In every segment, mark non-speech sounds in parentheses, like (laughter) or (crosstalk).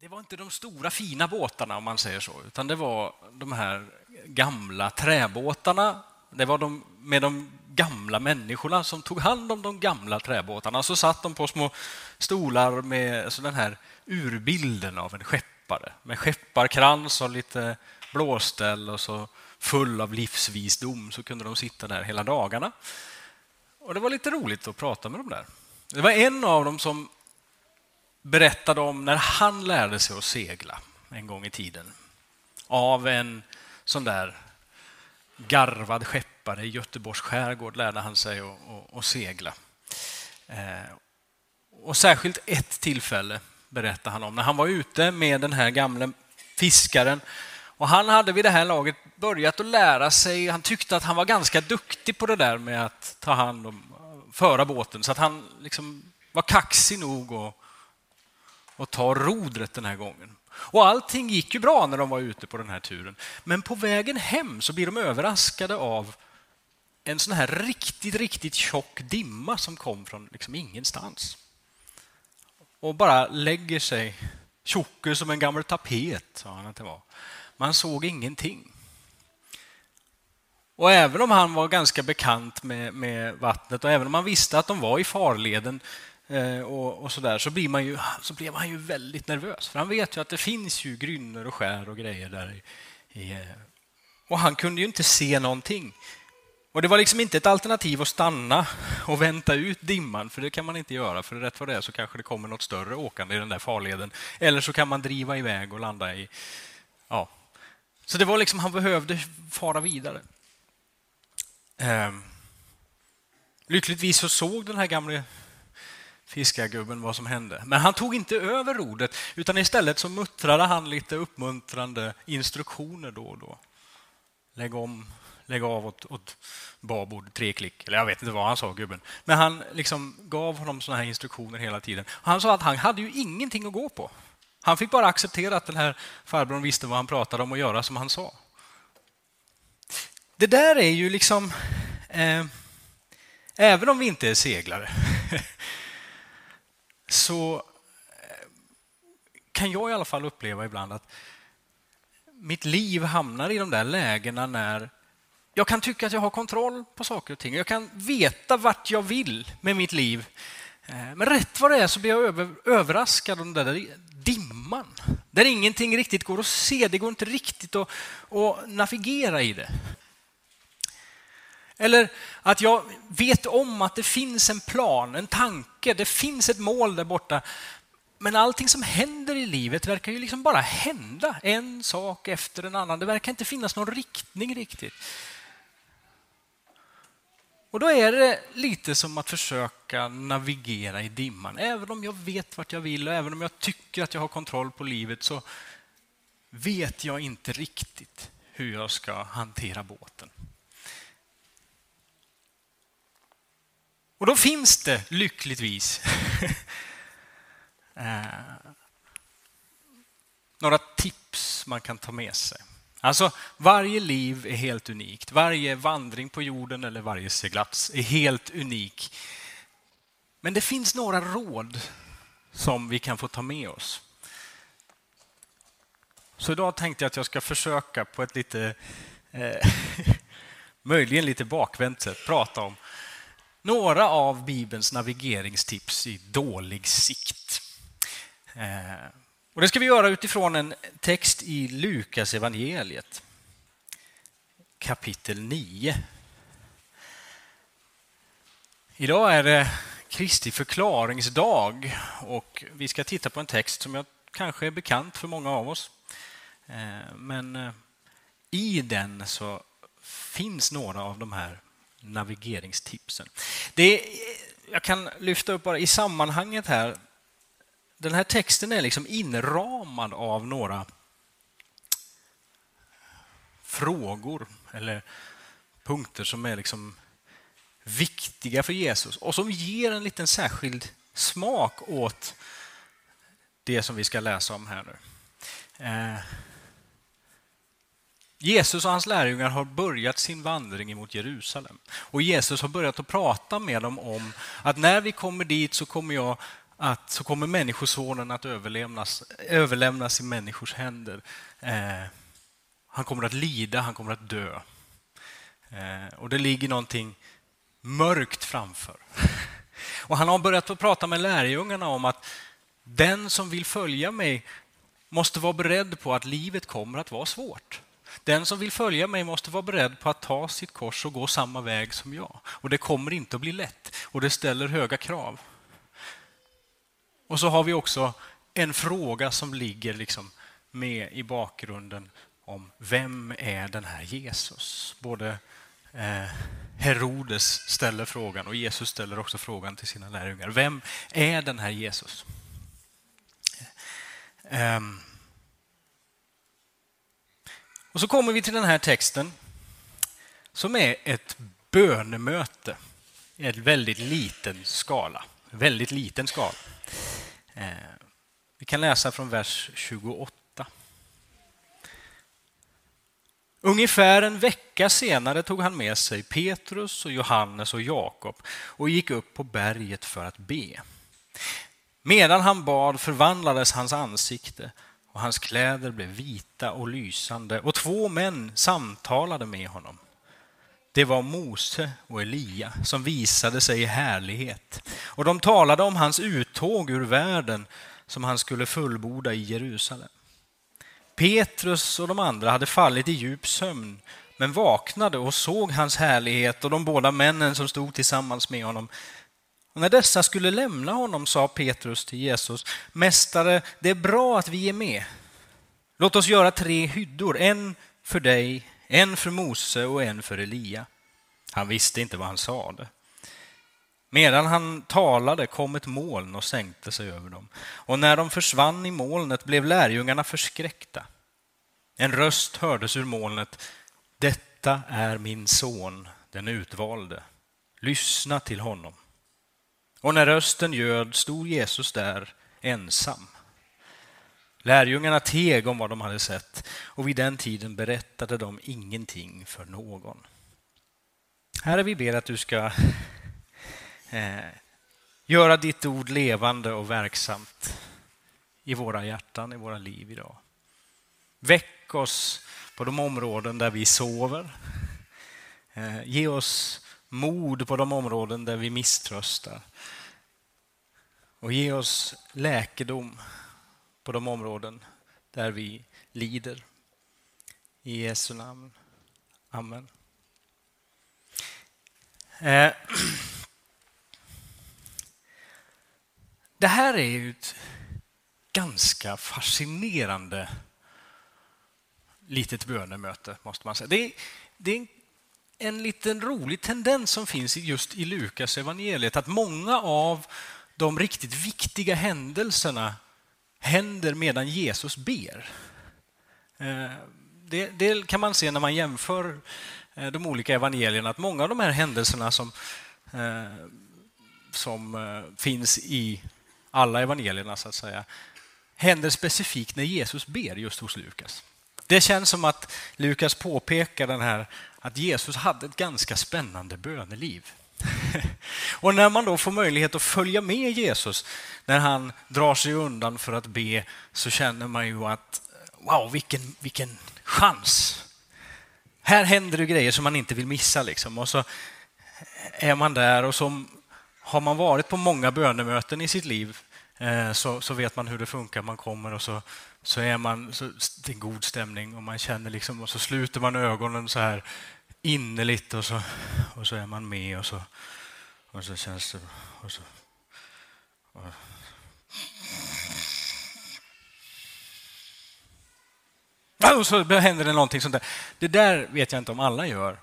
det var inte de stora fina båtarna om man säger så, utan det var de här gamla träbåtarna. Det var de med de gamla människorna som tog hand om de gamla träbåtarna. Så satt de på små stolar med så den här urbilden av en skeppare med skepparkrans och lite blåställ och så full av livsvisdom så kunde de sitta där hela dagarna. Och Det var lite roligt att prata med dem där. Det var en av dem som berättade om när han lärde sig att segla en gång i tiden. Av en sån där garvad skeppare i Göteborgs skärgård lärde han sig att, att, att segla. Eh, och särskilt ett tillfälle berättade han om när han var ute med den här gamle fiskaren. Och han hade vid det här laget börjat att lära sig, han tyckte att han var ganska duktig på det där med att ta hand om, föra båten, så att han liksom var kaxig nog att och ta rodret den här gången. Och allting gick ju bra när de var ute på den här turen. Men på vägen hem så blir de överraskade av en sån här riktigt, riktigt tjock dimma som kom från liksom ingenstans. Och bara lägger sig tjocker som en gammal tapet, sa han att det var. Man såg ingenting. Och även om han var ganska bekant med, med vattnet och även om man visste att de var i farleden Eh, och, och så där, så blir man ju, så blir man ju väldigt nervös. För han vet ju att det finns ju grynnor och skär och grejer där. I, eh, och han kunde ju inte se någonting. Och det var liksom inte ett alternativ att stanna och vänta ut dimman, för det kan man inte göra. För rätt vad det är så kanske det kommer något större åkande i den där farleden. Eller så kan man driva iväg och landa i... Ja. Så det var liksom, han behövde fara vidare. Ehm, lyckligtvis så såg den här gamle fiskargubben vad som hände. Men han tog inte över rodret utan istället så muttrade han lite uppmuntrande instruktioner då och då. Lägg om, lägg av åt, åt babord, tre klick. Eller jag vet inte vad han sa, gubben. Men han liksom gav honom såna här instruktioner hela tiden. Han sa att han hade ju ingenting att gå på. Han fick bara acceptera att den här farbrorn visste vad han pratade om och göra som han sa. Det där är ju liksom... Eh, även om vi inte är seglare (laughs) så eh, kan jag i alla fall uppleva ibland att mitt liv hamnar i de där lägena när jag kan tycka att jag har kontroll på saker och ting. Jag kan veta vart jag vill med mitt liv. Eh, men rätt vad det är så blir jag över, överraskad av den där dimman. Där ingenting riktigt går att se. Det går inte riktigt att, att navigera i det. Eller att jag vet om att det finns en plan, en tanke, det finns ett mål där borta. Men allting som händer i livet verkar ju liksom bara hända, en sak efter en annan. Det verkar inte finnas någon riktning riktigt. Och då är det lite som att försöka navigera i dimman. Även om jag vet vart jag vill och även om jag tycker att jag har kontroll på livet så vet jag inte riktigt hur jag ska hantera båten. Och då finns det lyckligtvis (laughs) eh, några tips man kan ta med sig. Alltså, varje liv är helt unikt. Varje vandring på jorden eller varje seglats är helt unik. Men det finns några råd som vi kan få ta med oss. Så idag tänkte jag att jag ska försöka på ett lite, eh, (laughs) möjligen lite bakvänt sätt, prata om några av Bibelns navigeringstips i dålig sikt. Eh, och det ska vi göra utifrån en text i Lukas evangeliet kapitel 9. Idag är det Kristi förklaringsdag och vi ska titta på en text som jag kanske är bekant för många av oss. Eh, men eh, i den så finns några av de här navigeringstipsen. Det är, jag kan lyfta upp bara i sammanhanget här. Den här texten är liksom inramad av några frågor eller punkter som är liksom viktiga för Jesus och som ger en liten särskild smak åt det som vi ska läsa om här nu. Eh, Jesus och hans lärjungar har börjat sin vandring mot Jerusalem. Och Jesus har börjat att prata med dem om att när vi kommer dit så kommer jag att så kommer Människosonen att överlämnas, överlämnas i människors händer. Eh, han kommer att lida, han kommer att dö. Eh, och det ligger någonting mörkt framför. (laughs) Och han har börjat att prata med lärjungarna om att den som vill följa mig måste vara beredd på att livet kommer att vara svårt. Den som vill följa mig måste vara beredd på att ta sitt kors och gå samma väg som jag. Och det kommer inte att bli lätt och det ställer höga krav. Och så har vi också en fråga som ligger liksom med i bakgrunden om vem är den här Jesus? Både eh, Herodes ställer frågan och Jesus ställer också frågan till sina lärjungar. Vem är den här Jesus? Um, och så kommer vi till den här texten som är ett bönemöte i en väldigt liten skala. Väldigt liten skala. Eh, vi kan läsa från vers 28. Ungefär en vecka senare tog han med sig Petrus, och Johannes och Jakob och gick upp på berget för att be. Medan han bad förvandlades hans ansikte och hans kläder blev vita och lysande och två män samtalade med honom. Det var Mose och Elia som visade sig i härlighet och de talade om hans uttåg ur världen som han skulle fullborda i Jerusalem. Petrus och de andra hade fallit i djup sömn men vaknade och såg hans härlighet och de båda männen som stod tillsammans med honom. Och när dessa skulle lämna honom sa Petrus till Jesus, Mästare, det är bra att vi är med. Låt oss göra tre hyddor, en för dig, en för Mose och en för Elia. Han visste inte vad han sade. Medan han talade kom ett moln och sänkte sig över dem. Och när de försvann i molnet blev lärjungarna förskräckta. En röst hördes ur molnet. Detta är min son, den utvalde. Lyssna till honom. Och när rösten ljöd stod Jesus där ensam. Lärjungarna teg om vad de hade sett och vid den tiden berättade de ingenting för någon. Herre, vi ber att du ska eh, göra ditt ord levande och verksamt i våra hjärtan, i våra liv idag. Väck oss på de områden där vi sover. Eh, ge oss mod på de områden där vi misströstar. Och ge oss läkedom på de områden där vi lider. I Jesu namn. Amen. Eh, (clears throat) det här är ju ett ganska fascinerande litet bönemöte, måste man säga. Det är, det är en en liten rolig tendens som finns just i Lukas evangeliet att många av de riktigt viktiga händelserna händer medan Jesus ber. Eh, det, det, kan man se när man jämför eh, de olika evangelierna, att många av de här händelserna som, eh, som finns i alla evangelierna, så att säga, händer specifikt när Jesus ber just hos Lukas. Det känns som att Lukas påpekar den här, att Jesus hade ett ganska spännande böneliv. (laughs) Och när man då får möjlighet att följa med Jesus när han drar sig undan för att be så känner man ju att wow, vilken, vilken chans! Här händer det grejer som man inte vill missa. Liksom. Och så är man där och så har man varit på många bönemöten i sitt liv eh, så, så vet man hur det funkar. Man kommer och så, så är man så, det är god stämning och man känner liksom och så sluter man ögonen så här innerligt och så, och så är man med och så, och så känns det... Och så, och, och så händer det någonting sånt där. Det där vet jag inte om alla gör.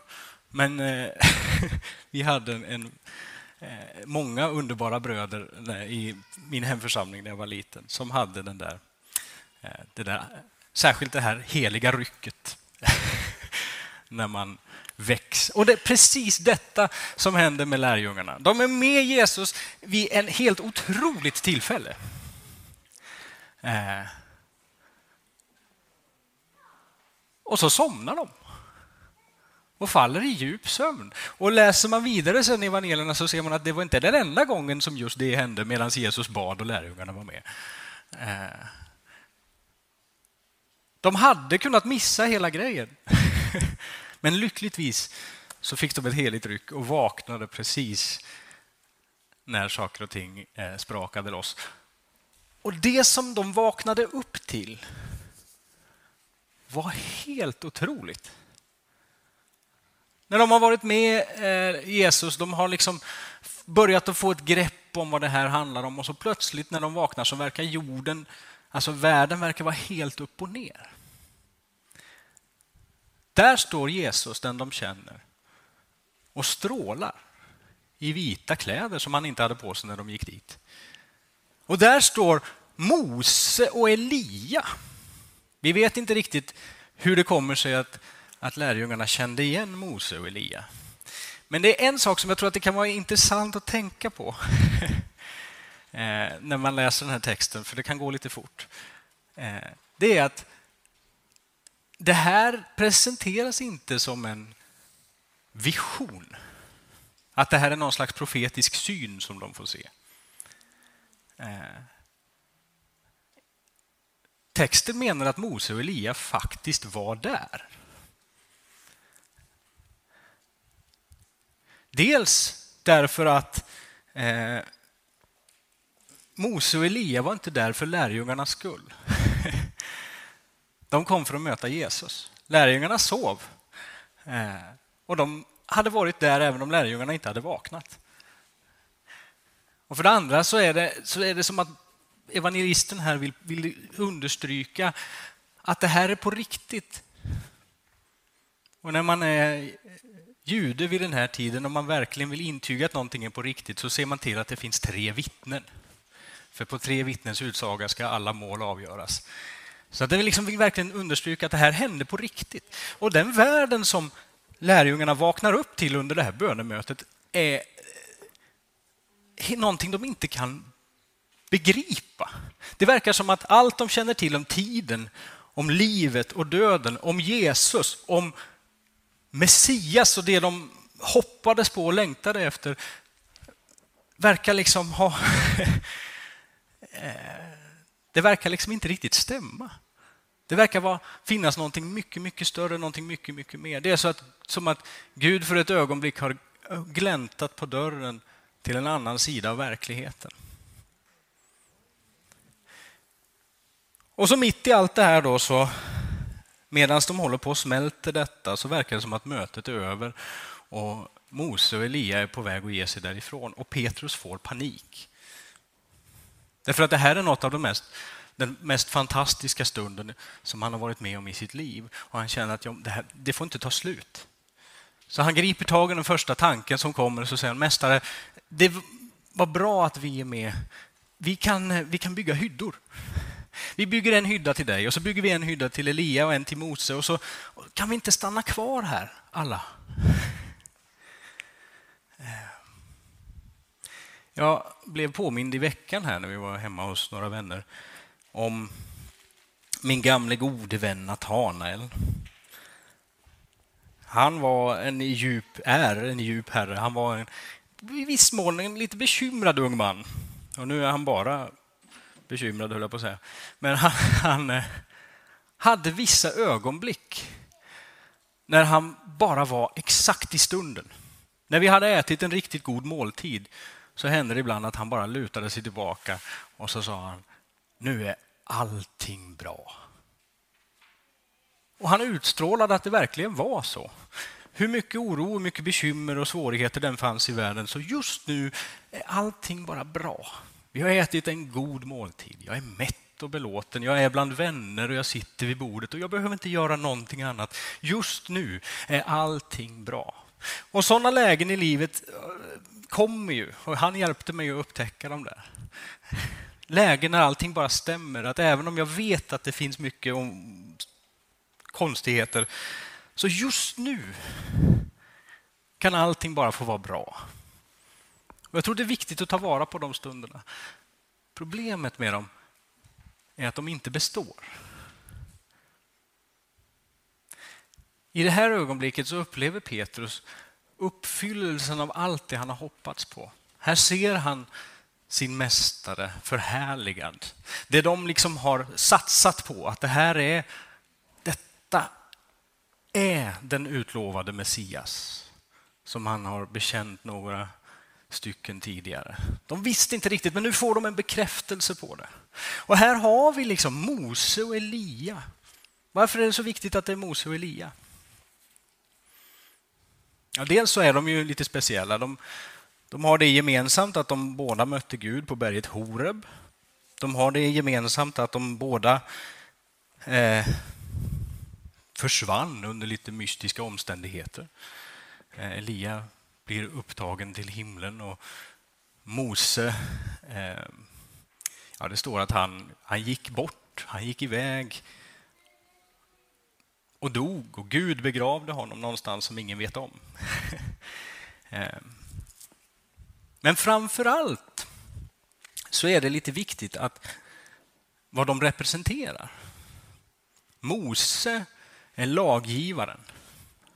Men eh, (laughs) vi hade en, en eh, många underbara bröder i min hemförsamling när jag var liten som hade den där, Eh, det där särskilt det här heliga rycket. (laughs) när man väcks. Och det är precis detta som händer med lärjungarna. De är med Jesus vid en helt otroligt tillfälle. Eh. Och så somnar de. och faller i djup sömn. Och läser man vidare sen i evangelierna så ser man att det var inte den enda gången som just det hände medan Jesus bad och lärjungarna var med. Eh, de hade kunnat missa hela grejen. (laughs) Men lyckligtvis så fick de ett heligt ryck och vaknade precis när saker och ting eh, sprakade loss. Och det som de vaknade upp till var helt otroligt. När de har varit med eh, Jesus, de har liksom börjat att få ett grepp om vad det här handlar om och så plötsligt när de vaknar så verkar jorden, alltså världen verkar vara helt upp och ner. Där står Jesus, den de känner, och strålar i vita kläder som han inte hade på sig när de gick dit. Och där står Mose och Elia. Vi vet inte riktigt hur det kommer sig att, att lärjungarna kände igen Mose och Elia. Men det är en sak som jag tror att det kan vara intressant att tänka på (laughs) Eh, när man läser den här texten, för det kan gå lite fort. Eh, det är att det här presenteras inte som en vision. Att det här är någon slags profetisk syn som de får se. Eh, texten menar att Mose och Elia faktiskt var där. Dels därför att eh, Mose och Elia var inte där för lärjungarnas skull. De kom för att möta Jesus. Lärjungarna sov. Eh, och de hade varit där även om lärjungarna inte hade vaknat. Och för det andra så är det, så är det som att evangelisten här vill, vill understryka att det här är på riktigt. Och när man är jude vid den här tiden, om man verkligen vill intyga att någonting är på riktigt, så ser man till att det finns tre vittnen. För på tre vittnens utsaga ska alla mål avgöras. Så att det liksom vill verkligen understryka att det här hände på riktigt. Och den världen som lärjungarna vaknar upp till under det här bönemötet är eh, någonting de inte kan begripa. Det verkar som att allt de känner till om tiden, om livet och döden, om Jesus, om Messias och det de hoppades på och längtade efter verkar liksom ha... (laughs) Eh, det verkar liksom inte riktigt stämma. Det verkar vara, finnas någonting mycket, mycket större, någonting mycket, mycket mer. Det är så att, som att Gud för ett ögonblick har eh, gläntat på dörren till en annan sida av verkligheten. Och så mitt i allt det här då så medan de håller på och smälter detta så verkar det som att mötet är över och Mose och Elia är på väg att ge sig därifrån och Petrus får panik. Därför att det här är något av de mest, den mest fantastiska stunden som han har varit med om i sitt liv och han känner att det, här, det får inte ta slut. Så han griper tag i den första tanken som kommer och så säger han, Mästare, det var bra att vi är med. Vi kan, vi kan bygga hyddor. Vi bygger en hydda till dig och så bygger vi en hydda till Elia och en till Mose och så kan vi inte stanna kvar här alla. Eh, jag blev påmind i veckan här när vi var hemma hos några vänner om min gamle gode vän Natanael. Han var en djup, är en djup herre. Han var en, i viss mån en lite bekymrad ung man. Och nu är han bara bekymrad, höll jag på att säga. Men han, (laughs) han eh, hade vissa ögonblick när han bara var exakt i stunden. När vi hade ätit en riktigt god måltid så hände det ibland att han bara lutade sig tillbaka och så sa han, nu är allting bra. Och han utstrålade att det verkligen var så. Hur mycket oro, hur mycket bekymmer och svårigheter den fanns i världen, så just nu är allting bara bra. Vi har ätit en god måltid. Jag är mätt och belåten. Jag är bland vänner och jag sitter vid bordet och jag behöver inte göra någonting annat. Just nu är allting bra. Och sådana lägen i livet eh, kommer ju och han hjälpte mig att upptäcka dem där. Lägen när allting bara stämmer, att även om jag vet att det finns mycket om konstigheter, så just nu kan allting bara få vara bra. Och jag tror det är viktigt att ta vara på de stunderna. Problemet med dem är att de inte består. I det här ögonblicket så upplever Petrus uppfyllelsen av allt det han har hoppats på. Här ser han sin mästare förhärligad. Det de liksom har satsat på, att det här är, detta är den utlovade Messias som han har bekänt några stycken tidigare. De visste inte riktigt, men nu får de en bekräftelse på det. Och här har vi liksom Mose och Elia. Varför är det så viktigt att det är Mose och Elia? Ja, dels så är de ju lite speciella. De, de har det gemensamt att de båda mötte Gud på berget Horeb. De har det gemensamt att de båda eh, försvann under lite mystiska omständigheter. Eh, Elia blir upptagen till himlen och Mose, eh, ja, det står att han, han gick bort, han gick iväg och dog och Gud begravde honom någonstans som ingen vet om. (laughs) Eh. Men framför allt så är det lite viktigt att vad de representerar. Mose är laggivaren.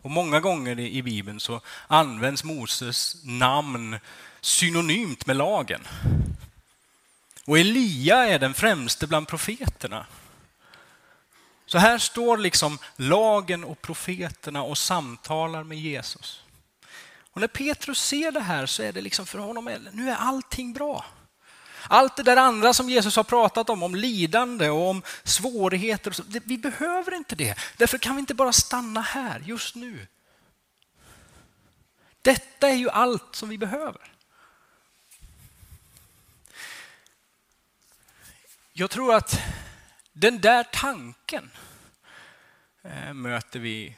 Och Många gånger i Bibeln så används Moses namn synonymt med lagen. Och Elia är den främste bland profeterna. Så här står liksom lagen och profeterna och samtalar med Jesus. Och när Petrus ser det här så är det liksom för honom, nu är allting bra. Allt det där andra som Jesus har pratat om, om lidande och om svårigheter, vi behöver inte det. Därför kan vi inte bara stanna här just nu. Detta är ju allt som vi behöver. Jag tror att den där tanken eh, möter vi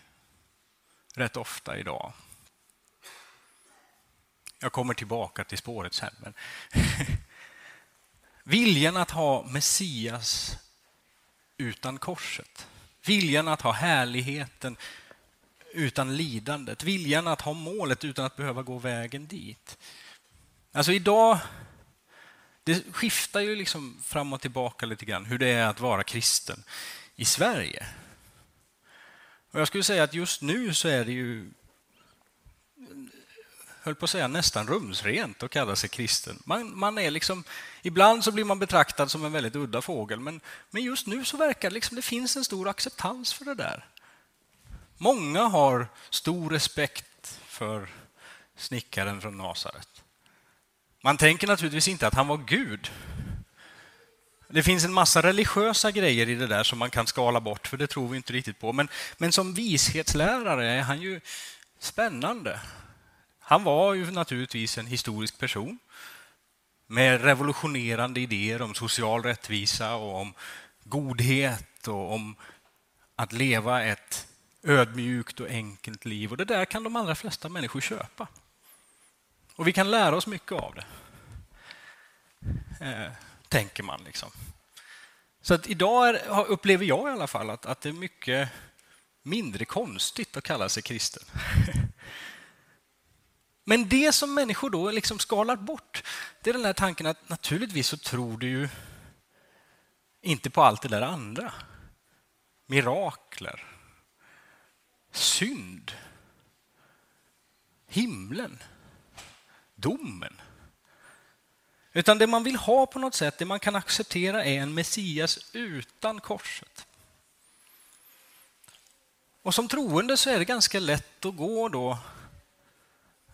rätt ofta idag. Jag kommer tillbaka till spåret sen. Men (laughs) Viljan att ha Messias utan korset. Viljan att ha härligheten utan lidandet. Viljan att ha målet utan att behöva gå vägen dit. Alltså idag, det skiftar ju liksom fram och tillbaka lite grann hur det är att vara kristen i Sverige. Och jag skulle säga att just nu så är det ju höll på att säga nästan rumsrent att kalla sig kristen. Man, man, är liksom, ibland så blir man betraktad som en väldigt udda fågel, men, men just nu så verkar det liksom det finns en stor acceptans för det där. Många har stor respekt för snickaren från Nasaret. Man tänker naturligtvis inte att han var Gud. Det finns en massa religiösa grejer i det där som man kan skala bort, för det tror vi inte riktigt på. Men, men som vishetslärare är han ju spännande. Han var ju naturligtvis en historisk person med revolutionerande idéer om social rättvisa och om godhet och om att leva ett ödmjukt och enkelt liv. Och Det där kan de allra flesta människor köpa. Och vi kan lära oss mycket av det. Eh, tänker man. liksom. Så att idag är, upplever jag i alla fall att, att det är mycket mindre konstigt att kalla sig kristen. (laughs) Men det som människor då liksom skalar bort, det är den här tanken att naturligtvis så tror du ju inte på allt det där andra. Mirakler, synd, himlen, domen. Utan det man vill ha på något sätt, det man kan acceptera är en Messias utan korset. Och som troende så är det ganska lätt att gå då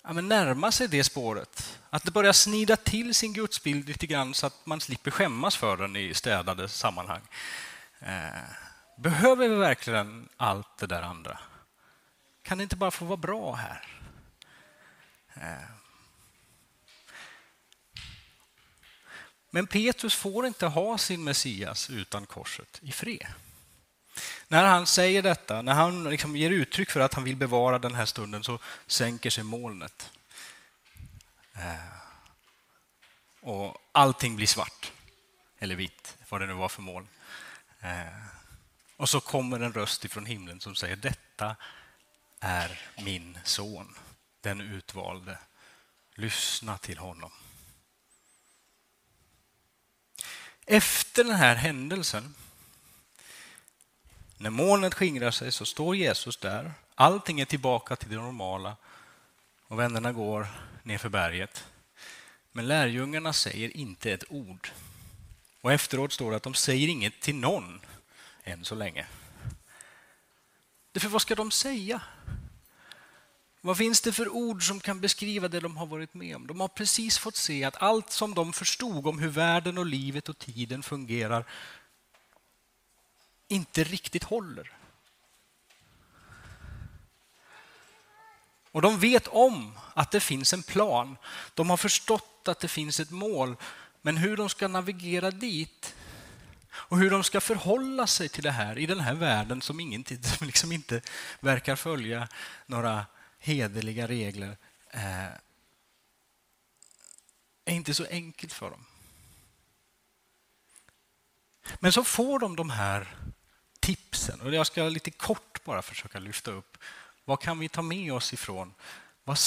ja, men närma sig det spåret. Att det börjar snida till sin gudsbild lite grann så att man slipper skämmas för den i städade sammanhang. Eh, behöver vi verkligen allt det där andra? Kan det inte bara få vara bra här? Eh, Men Petrus får inte ha sin Messias utan korset i fred. När han säger detta, när han liksom ger uttryck för att han vill bevara den här stunden så sänker sig molnet. Eh, och allting blir svart, eller vitt, vad det nu var för moln. Eh, och så kommer en röst ifrån himlen som säger detta är min son, den utvalde. Lyssna till honom. Efter den här händelsen När molnet skingrar sig så står Jesus där. Allting är tillbaka till det normala och vännerna går nerför berget. Men lärjungarna säger inte ett ord. Och efteråt står det att de säger inget till någon än så länge. Därför vad ska de säga? Vad finns det för ord som kan beskriva det de har varit med om? De har precis fått se att allt som de förstod om hur världen och livet och tiden fungerar inte riktigt håller. Och de vet om att det finns en plan. De har förstått att det finns ett mål. Men hur de ska navigera dit och hur de ska förhålla sig till det här i den här världen som, ingen, (laughs) som liksom inte verkar följa några hederliga regler eh, är inte så enkelt för dem. Men så får de de här tipsen och jag ska lite kort bara försöka lyfta upp vad kan vi ta med oss ifrån? Vad,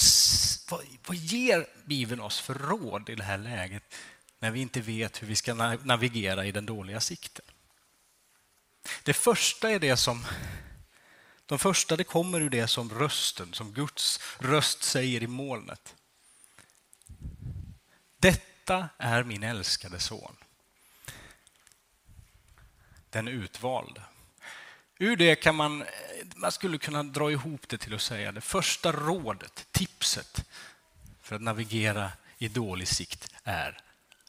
vad, vad ger Bibeln oss för råd i det här läget när vi inte vet hur vi ska navigera i den dåliga sikten? Det första är det som de första det kommer ur det som rösten, som Guds röst säger i molnet. Detta är min älskade son. Den utvalde. Ur det kan man, man skulle kunna dra ihop det till att säga det första rådet, tipset för att navigera i dålig sikt är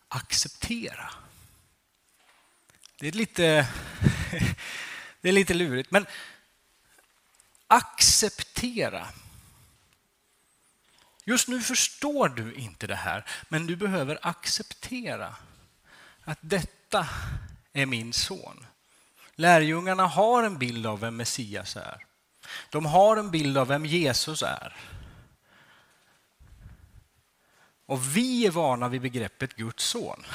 acceptera. Det är lite, (laughs) det är lite lurigt, men acceptera. Just nu förstår du inte det här, men du behöver acceptera att detta är min son. Lärjungarna har en bild av vem Messias är. De har en bild av vem Jesus är. Och vi är vana vid begreppet Guds son.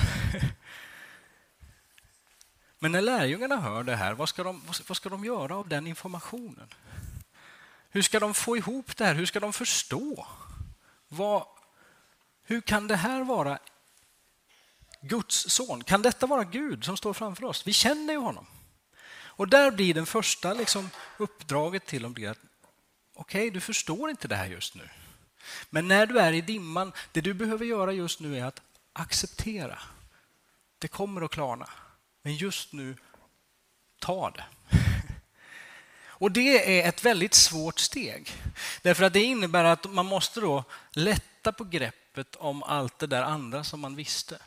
Men när lärjungarna hör det här, vad ska, de, vad ska de göra av den informationen? Hur ska de få ihop det här? Hur ska de förstå? Vad, hur kan det här vara Guds son? Kan detta vara Gud som står framför oss? Vi känner ju honom. Och där blir den första liksom, uppdraget till dem blir att okej, okay, du förstår inte det här just nu. Men när du är i dimman, det du behöver göra just nu är att acceptera. Det kommer att klarna. Men just nu, ta det. Och det är ett väldigt svårt steg. Därför att det innebär att man måste då lätta på greppet om allt det där andra som man visste.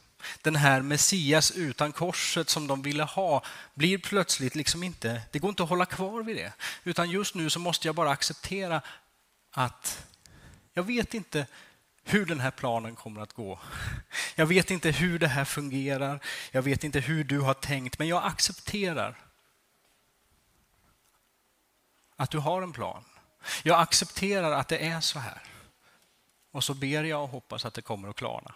Den här Messias utan korset som de ville ha blir plötsligt liksom inte, det går inte att hålla kvar vid det. Utan just nu så måste jag bara acceptera att jag vet inte hur den här planen kommer att gå. Jag vet inte hur det här fungerar. Jag vet inte hur du har tänkt, men jag accepterar att du har en plan. Jag accepterar att det är så här. Och så ber jag och hoppas att det kommer att klarna.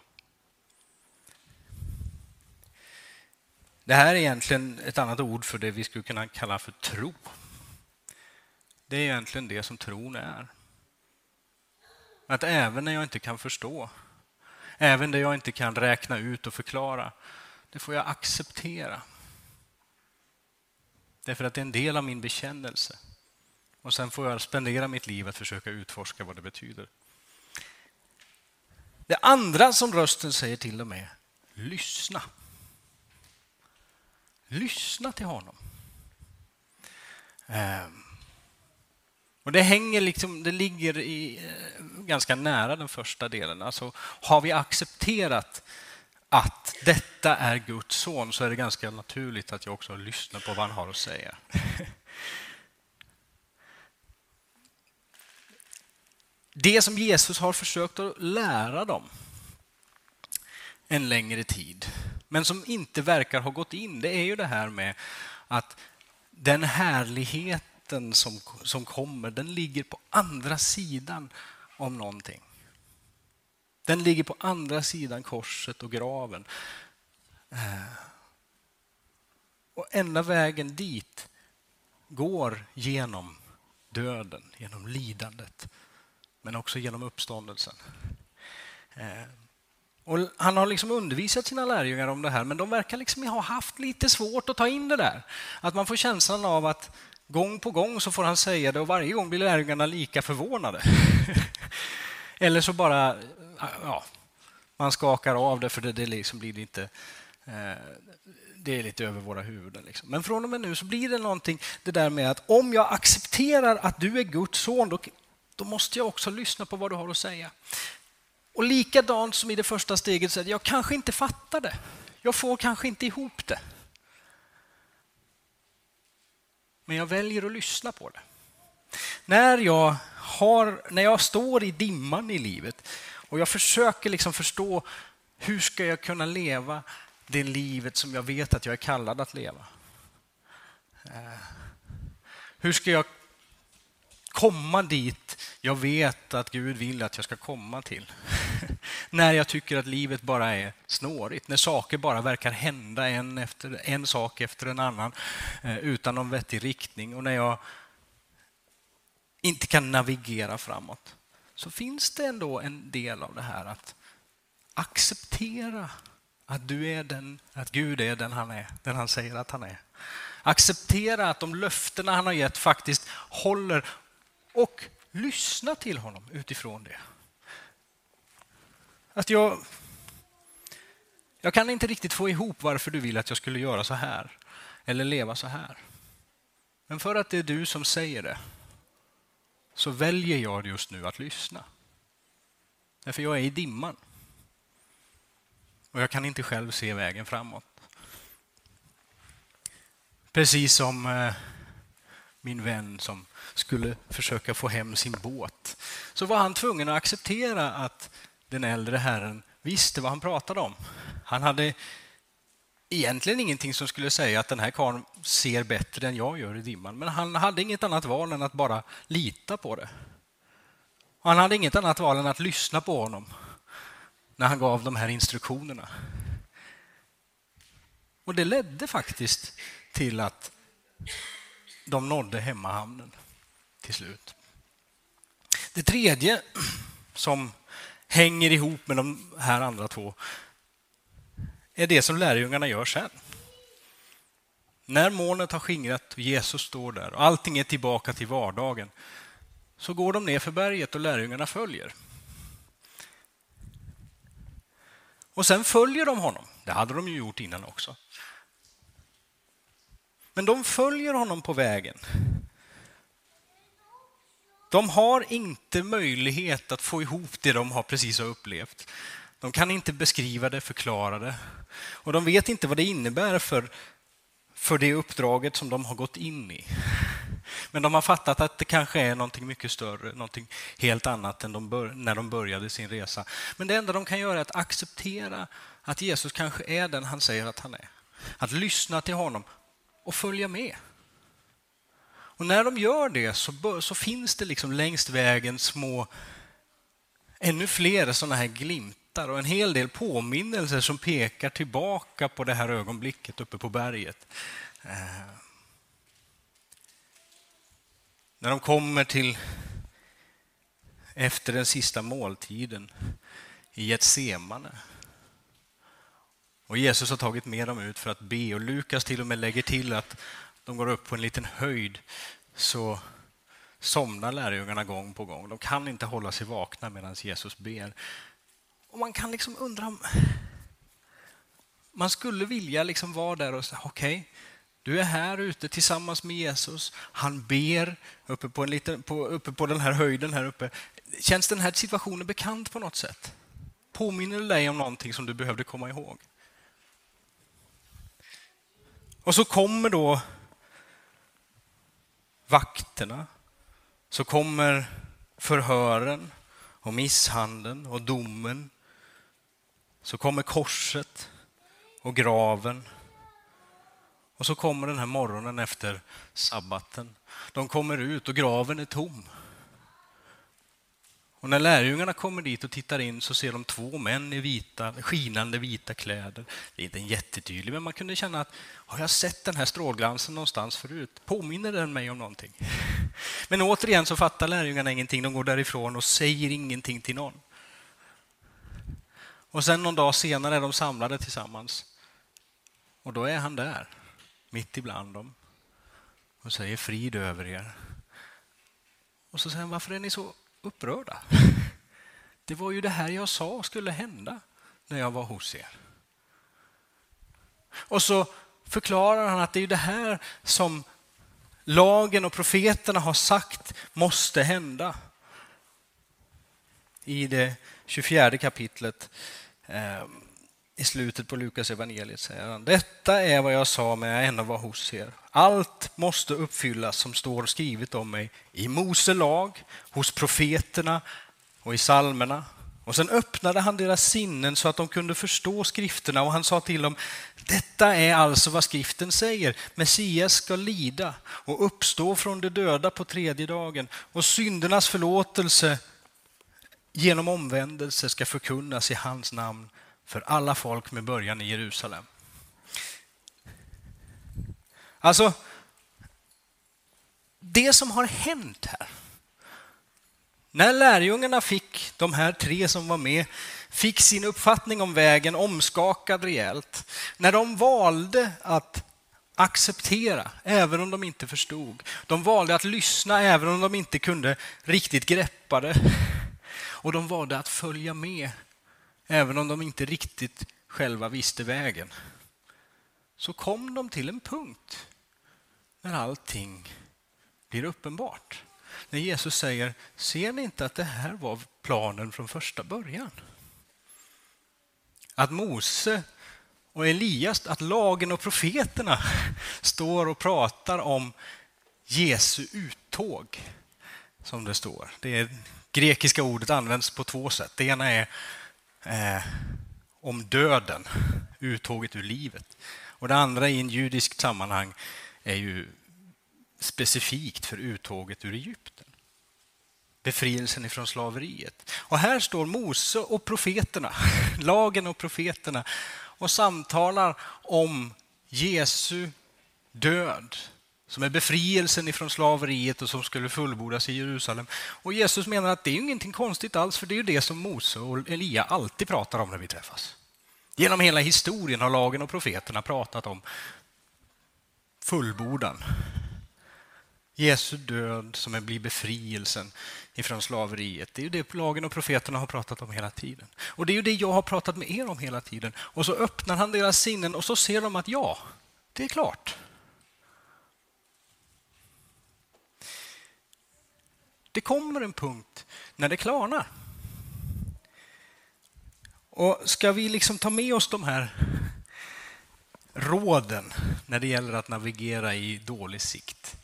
Det här är egentligen ett annat ord för det vi skulle kunna kalla för tro. Det är egentligen det som tron är. Att även när jag inte kan förstå, även när jag inte kan räkna ut och förklara, det får jag acceptera. Därför att det är en del av min bekännelse. Och sen får jag spendera mitt liv att försöka utforska vad det betyder. Det andra som rösten säger till dem är lyssna. Lyssna till honom. Ehm. Och det, hänger liksom, det ligger i, eh, ganska nära den första delen. Alltså, har vi accepterat att detta är Guds son så är det ganska naturligt att jag också lyssnar på vad han har att säga. (laughs) Det som Jesus har försökt att lära dem en längre tid, men som inte verkar ha gått in, det är ju det här med att den härligheten som, som kommer, den ligger på andra sidan om någonting. Den ligger på andra sidan korset och graven. Eh, och enda vägen dit går genom döden, genom lidandet men också genom uppståndelsen. Eh, och han har liksom undervisat sina lärjungar om det här, men de verkar liksom ha haft lite svårt att ta in det där. Att man får känslan av att Gång på gång så får han säga det och varje gång blir lärjungarna lika förvånade. (laughs) Eller så bara, ja, man skakar av det för det, det liksom blir inte eh, det är lite över våra huvuden. Liksom. Men från och med nu så blir det någonting, det där med att om jag accepterar att du är Guds son, då, då måste jag också lyssna på vad du har att säga. Och likadant som i det första steget, så att jag kanske inte fattar det. Jag får kanske inte ihop det. Men jag väljer att lyssna på det. När jag, har, när jag står i dimman i livet och jag försöker liksom förstå hur ska jag kunna leva det livet som jag vet att jag är kallad att leva. Eh, hur ska jag komma dit jag vet att Gud vill att jag ska komma till? (laughs) när jag tycker att livet bara är snårigt, när saker bara verkar hända en, efter, en sak efter en annan eh, utan någon vettig riktning och när jag inte kan navigera framåt så finns det ändå en del av det här att acceptera att, du är den, att Gud är den han är, den han säger att han är. Acceptera att de löftena han har gett faktiskt håller och lyssna till honom utifrån det. Att jag, jag kan inte riktigt få ihop varför du vill att jag skulle göra så här eller leva så här. Men för att det är du som säger det så väljer jag just nu att lyssna. Därför jag är i dimman. Och jag kan inte själv se vägen framåt. Precis som eh, min vän som skulle försöka få hem sin båt så var han tvungen att acceptera att den äldre herren visste vad han pratade om. Han hade egentligen ingenting som skulle säga att den här karln ser bättre än jag gör i dimman, men han hade inget annat val än att bara lita på det. Han hade inget annat val än att lyssna på honom när han gav de här instruktionerna. Och det ledde faktiskt till att de nådde hemmahamnen till slut. Det tredje som hänger ihop med de här andra två är det som lärjungarna gör sen. När molnet har skingrat och Jesus står där och allting är tillbaka till vardagen så går de ner för berget och lärjungarna följer. Och sen följer de honom. Det hade de ju gjort innan också. Men de följer honom på vägen. De har inte möjlighet att få ihop det de har precis har upplevt. De kan inte beskriva det, förklara det. Och de vet inte vad det innebär för, för det uppdraget som de har gått in i. Men de har fattat att det kanske är någonting mycket större, någonting helt annat än de bör, när de började sin resa. Men det enda de kan göra är att acceptera att Jesus kanske är den han säger att han är. Att lyssna till honom och följa med. Och när de gör det så, bör, så finns det liksom längs vägen små, ännu fler sådana här glimtar och en hel del påminnelser som pekar tillbaka på det här ögonblicket uppe på berget. Eh, när de kommer till efter den sista måltiden i Getsemane. Och Jesus har tagit med dem ut för att be och Lukas till och med lägger till att de går upp på en liten höjd så somnar lärjungarna gång på gång. De kan inte hålla sig vakna medan Jesus ber. Och man kan liksom undra om... Man skulle vilja liksom vara där och säga okej, okay, du är här ute tillsammans med Jesus. Han ber uppe på, en liten, på, uppe på den här höjden här uppe. Känns den här situationen bekant på något sätt? Påminner det dig om någonting som du behövde komma ihåg? Och så kommer då vakterna, så kommer förhören och misshandeln och domen. Så kommer korset och graven och så kommer den här morgonen efter sabbaten. De kommer ut och graven är tom. Och när lärjungarna kommer dit och tittar in så ser de två män i vita, skinande vita kläder. Det är inte en jättetydlig, men man kunde känna att har jag sett den här strålglansen någonstans förut? Påminner den mig om någonting? (laughs) Men återigen så fattar lärjungarna ingenting. De går därifrån och säger ingenting till någon. Och sen någon dag senare är de samlade tillsammans. Och då är han där mitt ibland dem. och säger frid över er. Och så säger han, varför är ni så upprörda? Det var ju det här jag sa skulle hända när jag var hos er. Och så förklarar han att det är det här som lagen och profeterna har sagt måste hända. I det 24 kapitlet ehm, i slutet på Lukas evangeliet säger han, detta är vad jag sa när jag ännu var hos er. Allt måste uppfyllas som står skrivet om mig i Mose lag, hos profeterna och i salmerna. Och sen öppnade han deras sinnen så att de kunde förstå skrifterna och han sa till dem, detta är alltså vad skriften säger. Messias ska lida och uppstå från de döda på tredje dagen och syndernas förlåtelse genom omvändelse ska förkunnas i hans namn för alla folk med början i Jerusalem. Alltså, det som har hänt här. När lärjungarna fick, de här tre som var med, fick sin uppfattning om vägen omskakad rejält. När de valde att acceptera, även om de inte förstod. De valde att lyssna, även om de inte kunde riktigt greppa det. Och de valde att följa med, även om de inte riktigt själva visste vägen. Så kom de till en punkt när allting blir uppenbart. När Jesus säger, ser ni inte att det här var planen från första början? Att Mose och Elias, att lagen och profeterna står och pratar om Jesu uttåg, som det står. Det grekiska ordet används på två sätt. Det ena är eh, om döden, uttåget ur livet. Och det andra i en judisk sammanhang är ju specifikt för uttåget ur Egypten. Befrielsen ifrån slaveriet. Och här står Mose och profeterna, (laughs) lagen och profeterna och samtalar om Jesu död som är befrielsen ifrån slaveriet och som skulle fullbordas i Jerusalem. Och Jesus menar att det är ingenting konstigt alls, för det är ju det som Mose och Elia alltid pratar om när vi träffas. Genom hela historien har lagen och profeterna pratat om fullbordan. Jesu död som blir befrielsen ifrån slaveriet. Det är ju det lagen och profeterna har pratat om hela tiden. Och det är ju det jag har pratat med er om hela tiden. Och så öppnar han deras sinnen och så ser de att ja, det är klart. Det kommer en punkt när det klarnar. Och ska vi liksom ta med oss de här råden när det gäller att navigera i dålig sikt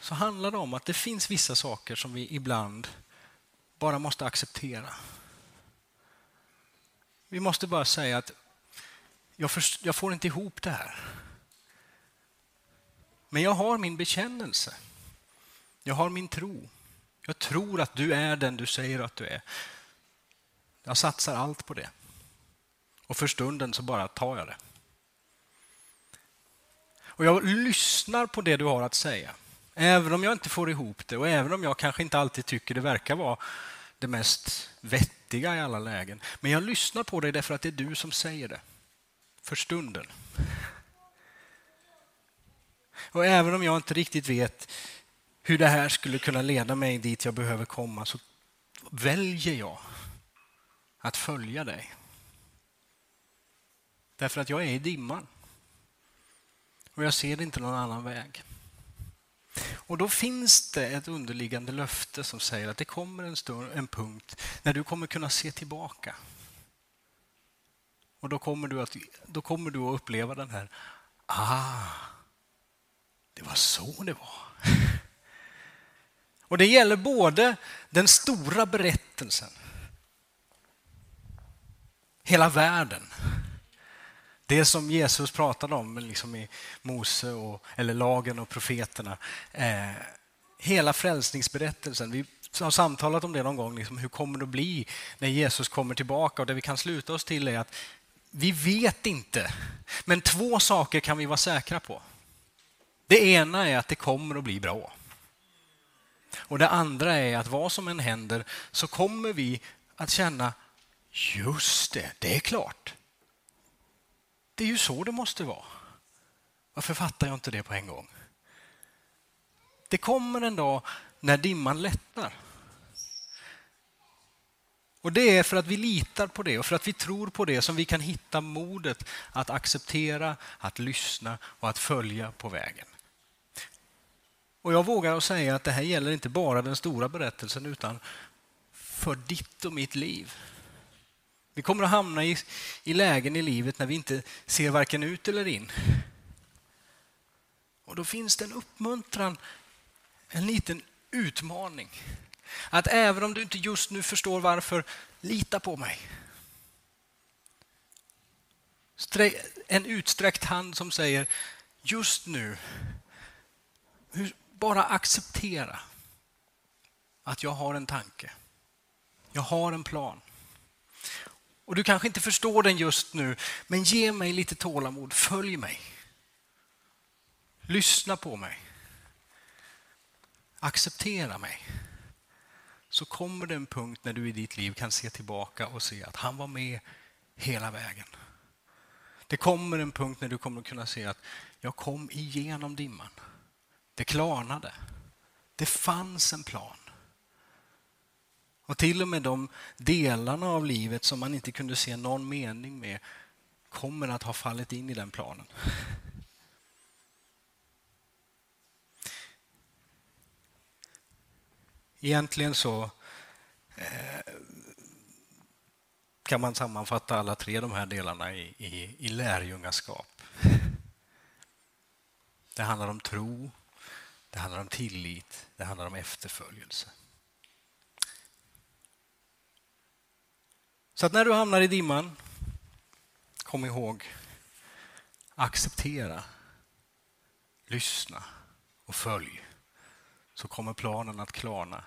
så handlar det om att det finns vissa saker som vi ibland bara måste acceptera. Vi måste bara säga att jag, jag får inte ihop det här. Men jag har min bekännelse. Jag har min tro. Jag tror att du är den du säger att du är. Jag satsar allt på det. Och för stunden så bara tar jag det. Och jag lyssnar på det du har att säga. Även om jag inte får ihop det och även om jag kanske inte alltid tycker det verkar vara det mest vettiga i alla lägen. Men jag lyssnar på dig därför att det är du som säger det. För stunden. Och även om jag inte riktigt vet hur det här skulle kunna leda mig dit jag behöver komma så väljer jag att följa dig. Därför att jag är i dimman. Och jag ser inte någon annan väg. Och då finns det ett underliggande löfte som säger att det kommer en, stund, en punkt när du kommer kunna se tillbaka. Och då kommer du att, då kommer du att uppleva den här, ah, det var så det var. (laughs) Och det gäller både den stora berättelsen, hela världen, det som Jesus pratade om liksom i Mose, och, eller lagen och profeterna. Eh, hela frälsningsberättelsen. Vi har samtalat om det någon gång. Liksom, hur kommer det att bli när Jesus kommer tillbaka? Och Det vi kan sluta oss till är att vi vet inte. Men två saker kan vi vara säkra på. Det ena är att det kommer att bli bra. Och Det andra är att vad som än händer så kommer vi att känna just det, det är klart. Det är ju så det måste vara. Varför fattar jag inte det på en gång? Det kommer en dag när dimman lättar. Och Det är för att vi litar på det och för att vi tror på det som vi kan hitta modet att acceptera, att lyssna och att följa på vägen. Och Jag vågar säga att det här gäller inte bara den stora berättelsen utan för ditt och mitt liv. Vi kommer att hamna i, i lägen i livet när vi inte ser varken ut eller in. Och Då finns det en uppmuntran, en liten utmaning. Att även om du inte just nu förstår varför, lita på mig. En utsträckt hand som säger just nu, bara acceptera att jag har en tanke. Jag har en plan. Och Du kanske inte förstår den just nu, men ge mig lite tålamod. Följ mig. Lyssna på mig. Acceptera mig. Så kommer det en punkt när du i ditt liv kan se tillbaka och se att han var med hela vägen. Det kommer en punkt när du kommer att kunna se att jag kom igenom dimman. Det klarnade. Det fanns en plan. Och till och med de delarna av livet som man inte kunde se någon mening med kommer att ha fallit in i den planen. Egentligen så eh, kan man sammanfatta alla tre de här delarna i, i, i lärjungaskap. Det handlar om tro, det handlar om tillit, det handlar om efterföljelse. Så att när du hamnar i dimman, kom ihåg, acceptera, lyssna och följ. Så kommer planen att klarna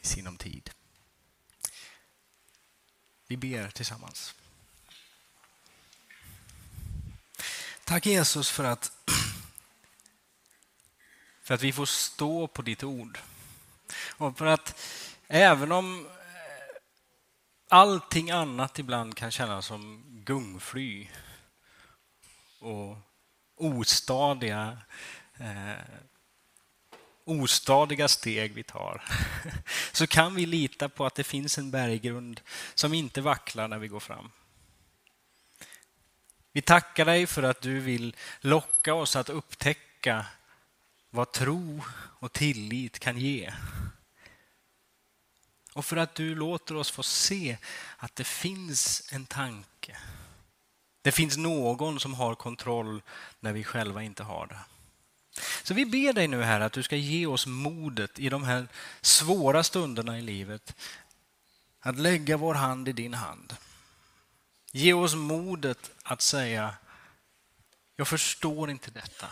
i sinom tid. Vi ber tillsammans. Tack Jesus för att, för att vi får stå på ditt ord. Och för att även om eh, allting annat ibland kan kännas som gungfly och ostadiga, eh, ostadiga steg vi tar (laughs) så kan vi lita på att det finns en berggrund som inte vacklar när vi går fram. Vi tackar dig för att du vill locka oss att upptäcka vad tro och tillit kan ge. Och för att du låter oss få se att det finns en tanke. Det finns någon som har kontroll när vi själva inte har det. Så vi ber dig nu här att du ska ge oss modet i de här svåra stunderna i livet att lägga vår hand i din hand. Ge oss modet att säga jag förstår inte detta.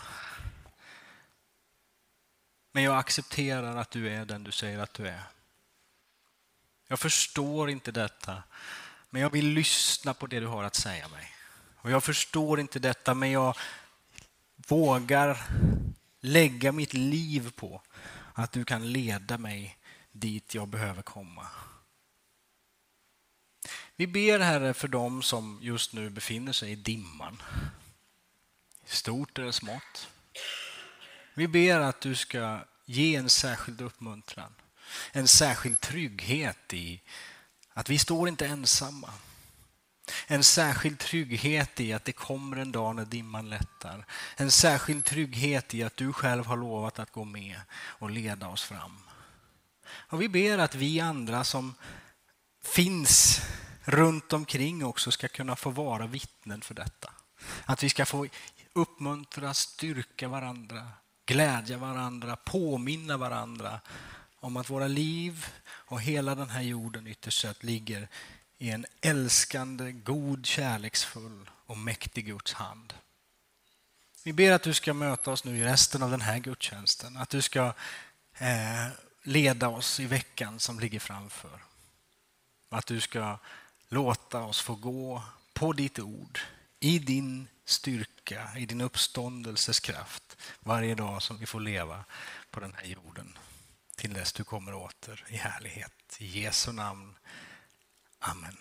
Men jag accepterar att du är den du säger att du är. Jag förstår inte detta, men jag vill lyssna på det du har att säga mig. Och Jag förstår inte detta, men jag vågar lägga mitt liv på att du kan leda mig dit jag behöver komma. Vi ber Herre för dem som just nu befinner sig i dimman. Stort eller smått. Vi ber att du ska ge en särskild uppmuntran en särskild trygghet i att vi står inte ensamma. En särskild trygghet i att det kommer en dag när dimman lättar. En särskild trygghet i att du själv har lovat att gå med och leda oss fram. Och Vi ber att vi andra som finns runt omkring också ska kunna få vara vittnen för detta. Att vi ska få uppmuntra, styrka varandra, glädja varandra, påminna varandra om att våra liv och hela den här jorden ytterst sett ligger i en älskande, god, kärleksfull och mäktig Guds hand. Vi ber att du ska möta oss nu i resten av den här gudstjänsten. Att du ska eh, leda oss i veckan som ligger framför. Att du ska låta oss få gå på ditt ord, i din styrka, i din uppståndelses kraft varje dag som vi får leva på den här jorden till dess du kommer åter i härlighet. I Jesu namn. Amen.